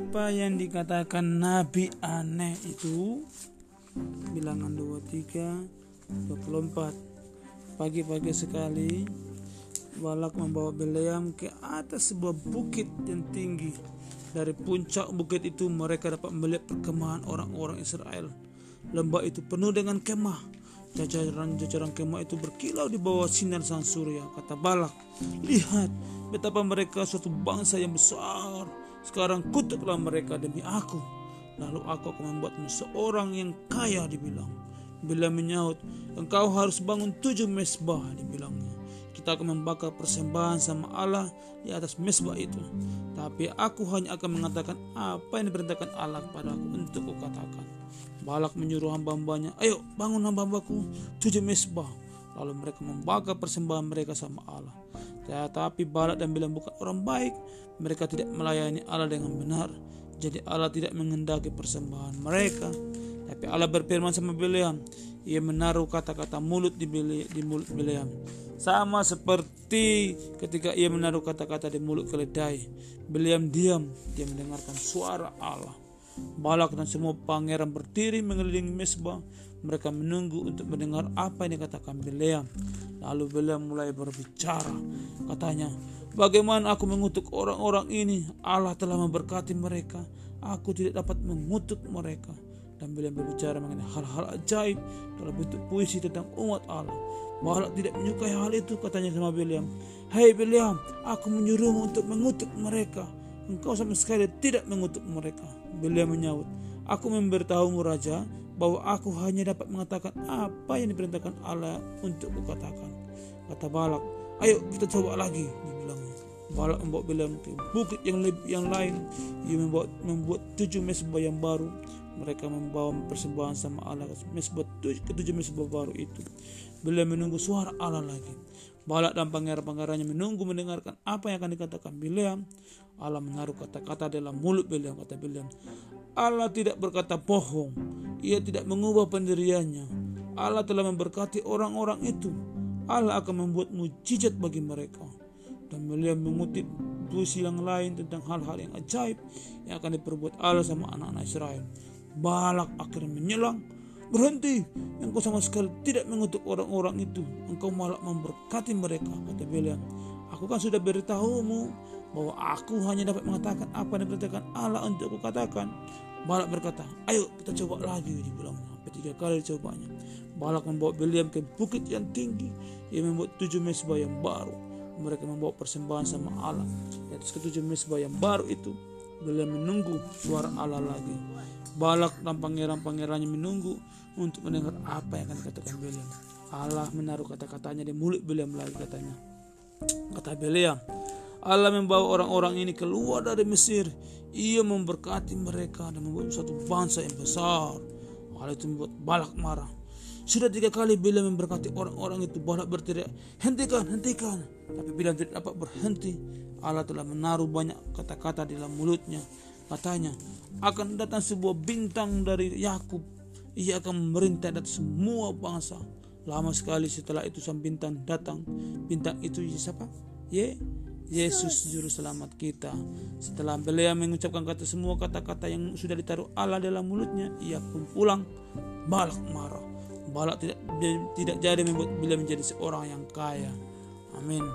Apa yang dikatakan nabi aneh itu? Bilangan 23 24 Pagi-pagi sekali Balak membawa Beleam ke atas sebuah bukit yang tinggi. Dari puncak bukit itu mereka dapat melihat perkemahan orang-orang Israel. Lembah itu penuh dengan kemah. Jajaran-jajaran kemah itu berkilau di bawah sinar sang surya Kata Balak. Lihat betapa mereka suatu bangsa yang besar sekarang kutuklah mereka demi aku. Lalu aku akan membuatmu seorang yang kaya dibilang. Bila menyahut, engkau harus bangun tujuh mesbah dibilangnya. Kita akan membakar persembahan sama Allah di atas mesbah itu. Tapi aku hanya akan mengatakan apa yang diperintahkan Allah kepadaku untuk kukatakan. Balak menyuruh hamba-hambanya, ayo bangun hamba-hambaku tujuh mesbah. Lalu mereka membakar persembahan mereka sama Allah. Tetapi Balak dan Bilam bukan orang baik. Mereka tidak melayani Allah dengan benar. Jadi Allah tidak mengendaki persembahan mereka. Tapi Allah berfirman sama Bileam. Ia menaruh kata-kata mulut di, Bile, di mulut Bileam. Sama seperti ketika ia menaruh kata-kata di mulut keledai. Bileam diam. Dia mendengarkan suara Allah. Balak dan semua pangeran berdiri mengelilingi mesbah. Mereka menunggu untuk mendengar apa yang dikatakan Bileam. Lalu Bileam mulai berbicara. Katanya, Bagaimana aku mengutuk orang-orang ini? Allah telah memberkati mereka. Aku tidak dapat mengutuk mereka. Dan beliau berbicara mengenai hal-hal ajaib dalam bentuk puisi tentang umat Allah. Balak tidak menyukai hal itu katanya sama William. Hey William, aku menyuruhmu untuk mengutuk mereka. Engkau sama sekali tidak mengutuk mereka. William menyahut, Aku memberitahumu Raja bahwa aku hanya dapat mengatakan apa yang diperintahkan Allah untuk kukatakan. Kata Balak, ayo kita coba lagi. Balak membawa Bilam ke bukit yang lebih yang lain. Ia membuat membuat tujuh mesbah yang baru. Mereka membawa persembahan sama Allah mesbah tujuh, ketujuh mesbah baru itu. Bilam menunggu suara Allah lagi. Balak dan pangeran-pangerannya menunggu mendengarkan apa yang akan dikatakan Bilam. Allah menaruh kata-kata dalam mulut Bilam kata Bilam. Allah tidak berkata bohong. Ia tidak mengubah pendiriannya. Allah telah memberkati orang-orang itu. Allah akan membuat mujizat bagi mereka dan beliau mengutip puisi yang lain tentang hal-hal yang ajaib yang akan diperbuat Allah sama anak-anak Israel. Balak akhirnya menyelang, berhenti, engkau sama sekali tidak mengutuk orang-orang itu, engkau malah memberkati mereka, kata Beliau. Aku kan sudah beritahumu bahwa aku hanya dapat mengatakan apa yang diperintahkan Allah untuk aku katakan. Balak berkata, ayo kita coba lagi, dibilangnya. Sampai tiga kali dicobanya. Balak membawa Beliam ke bukit yang tinggi, ia membuat tujuh mesbah yang baru mereka membawa persembahan sama Allah. Di atas ketujuh mesbah yang baru itu, beliau menunggu suara Allah lagi. Balak dan pangeran-pangerannya menunggu untuk mendengar apa yang akan dikatakan beliau. Allah menaruh kata-katanya di mulut beliau lagi katanya. Kata beliau, Allah membawa orang-orang ini keluar dari Mesir. Ia memberkati mereka dan membuat suatu bangsa yang besar. Hal itu membuat Balak marah. Sudah tiga kali bila memberkati orang-orang itu Balak berteriak, hentikan, hentikan. Tapi bila tidak dapat berhenti, Allah telah menaruh banyak kata-kata di dalam mulutnya. Katanya, akan datang sebuah bintang dari Yakub. Ia akan memerintah atas semua bangsa. Lama sekali setelah itu sang bintang datang. Bintang itu siapa? Ye, Yesus juru selamat kita. Setelah beliau mengucapkan kata semua kata-kata yang sudah ditaruh Allah dalam mulutnya, ia pun pulang. Balak marah. Balak tidak tidak jadi membuat bila menjadi seorang yang kaya. Amin.